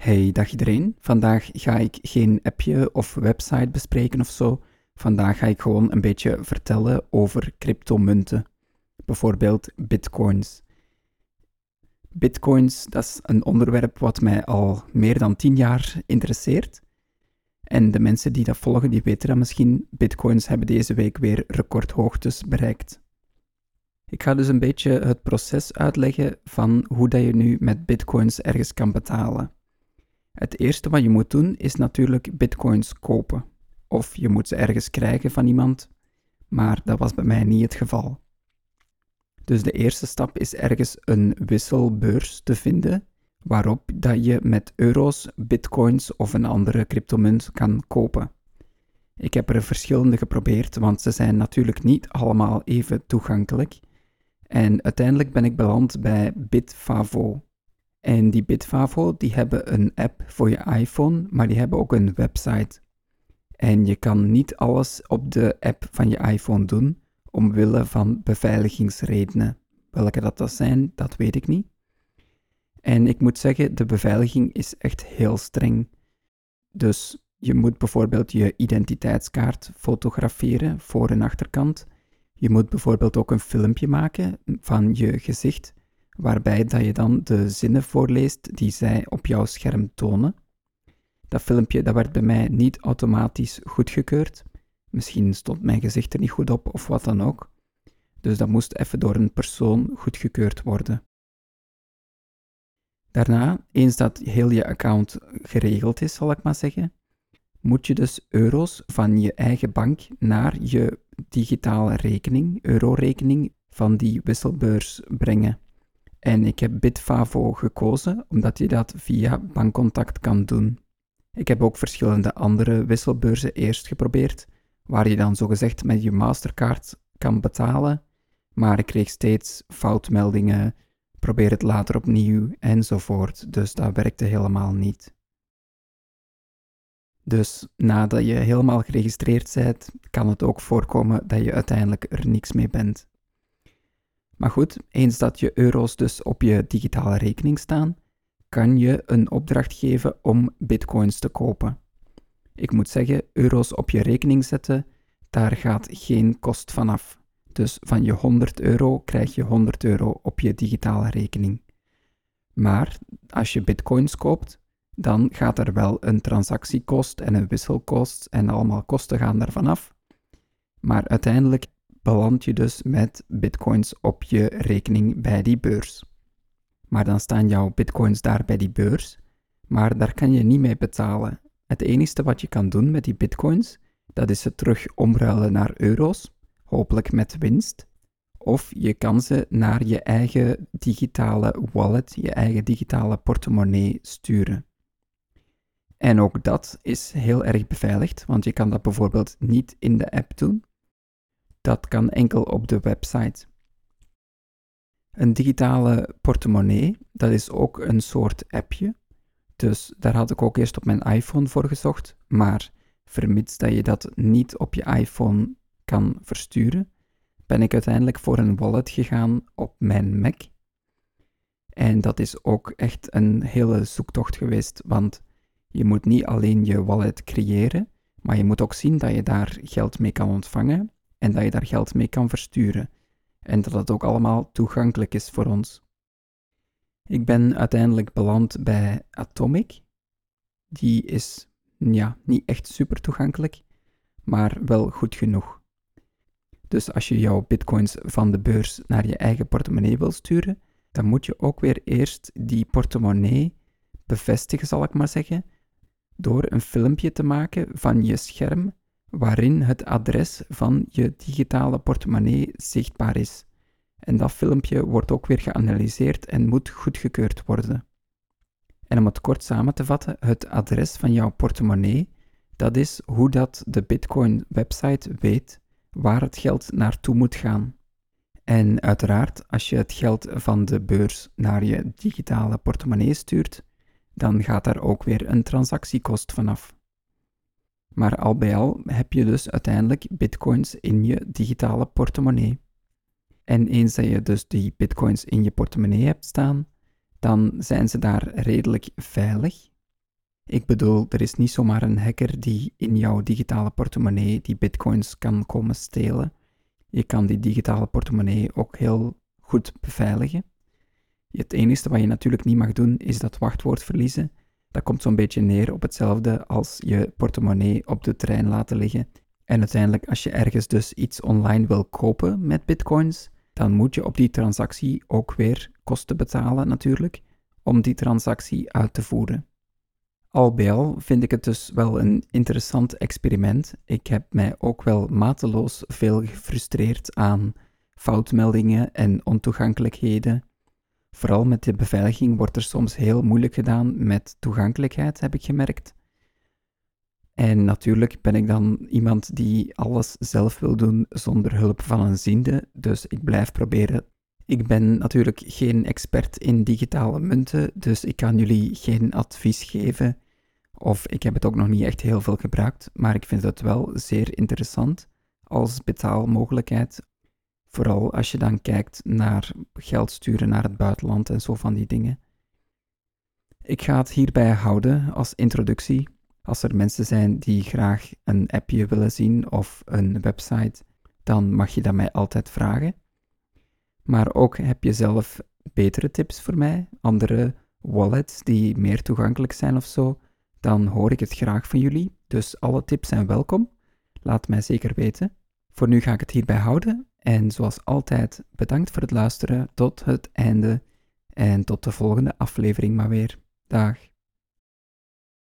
Hey, dag iedereen. Vandaag ga ik geen appje of website bespreken of zo. Vandaag ga ik gewoon een beetje vertellen over cryptomunten. Bijvoorbeeld bitcoins. Bitcoins, dat is een onderwerp wat mij al meer dan 10 jaar interesseert. En de mensen die dat volgen, die weten dat misschien. Bitcoins hebben deze week weer recordhoogtes bereikt. Ik ga dus een beetje het proces uitleggen van hoe dat je nu met bitcoins ergens kan betalen. Het eerste wat je moet doen is natuurlijk bitcoins kopen. Of je moet ze ergens krijgen van iemand, maar dat was bij mij niet het geval. Dus de eerste stap is ergens een wisselbeurs te vinden waarop dat je met euro's, bitcoins of een andere cryptomunt kan kopen. Ik heb er verschillende geprobeerd, want ze zijn natuurlijk niet allemaal even toegankelijk. En uiteindelijk ben ik beland bij Bitfavo. En die Bitfavo, die hebben een app voor je iPhone, maar die hebben ook een website. En je kan niet alles op de app van je iPhone doen, omwille van beveiligingsredenen. Welke dat, dat zijn, dat weet ik niet. En ik moet zeggen, de beveiliging is echt heel streng. Dus je moet bijvoorbeeld je identiteitskaart fotograferen, voor en achterkant. Je moet bijvoorbeeld ook een filmpje maken van je gezicht, waarbij dat je dan de zinnen voorleest die zij op jouw scherm tonen. Dat filmpje dat werd bij mij niet automatisch goedgekeurd. Misschien stond mijn gezicht er niet goed op of wat dan ook. Dus dat moest even door een persoon goedgekeurd worden. Daarna, eens dat heel je account geregeld is, zal ik maar zeggen, moet je dus euro's van je eigen bank naar je digitale rekening, eurorekening van die wisselbeurs brengen. En ik heb Bitfavo gekozen omdat je dat via bankcontact kan doen. Ik heb ook verschillende andere wisselbeurzen eerst geprobeerd, waar je dan zogezegd met je Mastercard kan betalen, maar ik kreeg steeds foutmeldingen, probeer het later opnieuw enzovoort, dus dat werkte helemaal niet. Dus nadat je helemaal geregistreerd bent, kan het ook voorkomen dat je uiteindelijk er niks mee bent. Maar goed, eens dat je euro's dus op je digitale rekening staan, kan je een opdracht geven om bitcoins te kopen. Ik moet zeggen, euro's op je rekening zetten, daar gaat geen kost vanaf. Dus van je 100 euro krijg je 100 euro op je digitale rekening. Maar als je bitcoins koopt, dan gaat er wel een transactiekost en een wisselkost en allemaal kosten gaan daarvan af. Maar uiteindelijk beland je dus met bitcoins op je rekening bij die beurs. Maar dan staan jouw bitcoins daar bij die beurs, maar daar kan je niet mee betalen. Het enige wat je kan doen met die bitcoins, dat is ze terug omruilen naar euro's, hopelijk met winst. Of je kan ze naar je eigen digitale wallet, je eigen digitale portemonnee sturen. En ook dat is heel erg beveiligd, want je kan dat bijvoorbeeld niet in de app doen. Dat kan enkel op de website. Een digitale portemonnee, dat is ook een soort appje. Dus daar had ik ook eerst op mijn iPhone voor gezocht, maar vermits dat je dat niet op je iPhone kan versturen, ben ik uiteindelijk voor een wallet gegaan op mijn Mac. En dat is ook echt een hele zoektocht geweest, want je moet niet alleen je wallet creëren, maar je moet ook zien dat je daar geld mee kan ontvangen en dat je daar geld mee kan versturen. En dat het ook allemaal toegankelijk is voor ons. Ik ben uiteindelijk beland bij Atomic. Die is ja, niet echt super toegankelijk, maar wel goed genoeg. Dus als je jouw bitcoins van de beurs naar je eigen portemonnee wil sturen, dan moet je ook weer eerst die portemonnee bevestigen, zal ik maar zeggen, door een filmpje te maken van je scherm waarin het adres van je digitale portemonnee zichtbaar is. En dat filmpje wordt ook weer geanalyseerd en moet goedgekeurd worden. En om het kort samen te vatten, het adres van jouw portemonnee, dat is hoe dat de Bitcoin website weet waar het geld naartoe moet gaan. En uiteraard, als je het geld van de beurs naar je digitale portemonnee stuurt, dan gaat daar ook weer een transactiekost vanaf. Maar al bij al heb je dus uiteindelijk bitcoins in je digitale portemonnee. En eens dat je dus die bitcoins in je portemonnee hebt staan, dan zijn ze daar redelijk veilig. Ik bedoel, er is niet zomaar een hacker die in jouw digitale portemonnee die bitcoins kan komen stelen. Je kan die digitale portemonnee ook heel goed beveiligen. Het enige wat je natuurlijk niet mag doen, is dat wachtwoord verliezen. Dat komt zo'n beetje neer op hetzelfde als je portemonnee op de trein laten liggen. En uiteindelijk, als je ergens dus iets online wil kopen met bitcoins, dan moet je op die transactie ook weer kosten betalen natuurlijk, om die transactie uit te voeren. Al bij al vind ik het dus wel een interessant experiment. Ik heb mij ook wel mateloos veel gefrustreerd aan foutmeldingen en ontoegankelijkheden. Vooral met de beveiliging wordt er soms heel moeilijk gedaan met toegankelijkheid, heb ik gemerkt. En natuurlijk ben ik dan iemand die alles zelf wil doen zonder hulp van een ziende, dus ik blijf proberen. Ik ben natuurlijk geen expert in digitale munten, dus ik kan jullie geen advies geven. Of ik heb het ook nog niet echt heel veel gebruikt, maar ik vind het wel zeer interessant als betaalmogelijkheid. Vooral als je dan kijkt naar geld sturen naar het buitenland en zo van die dingen. Ik ga het hierbij houden als introductie. Als er mensen zijn die graag een appje willen zien of een website, dan mag je dat mij altijd vragen. Maar ook heb je zelf betere tips voor mij, andere wallets die meer toegankelijk zijn of zo, dan hoor ik het graag van jullie. Dus alle tips zijn welkom. Laat mij zeker weten. Voor nu ga ik het hierbij houden en zoals altijd bedankt voor het luisteren tot het einde en tot de volgende aflevering maar weer. Dag.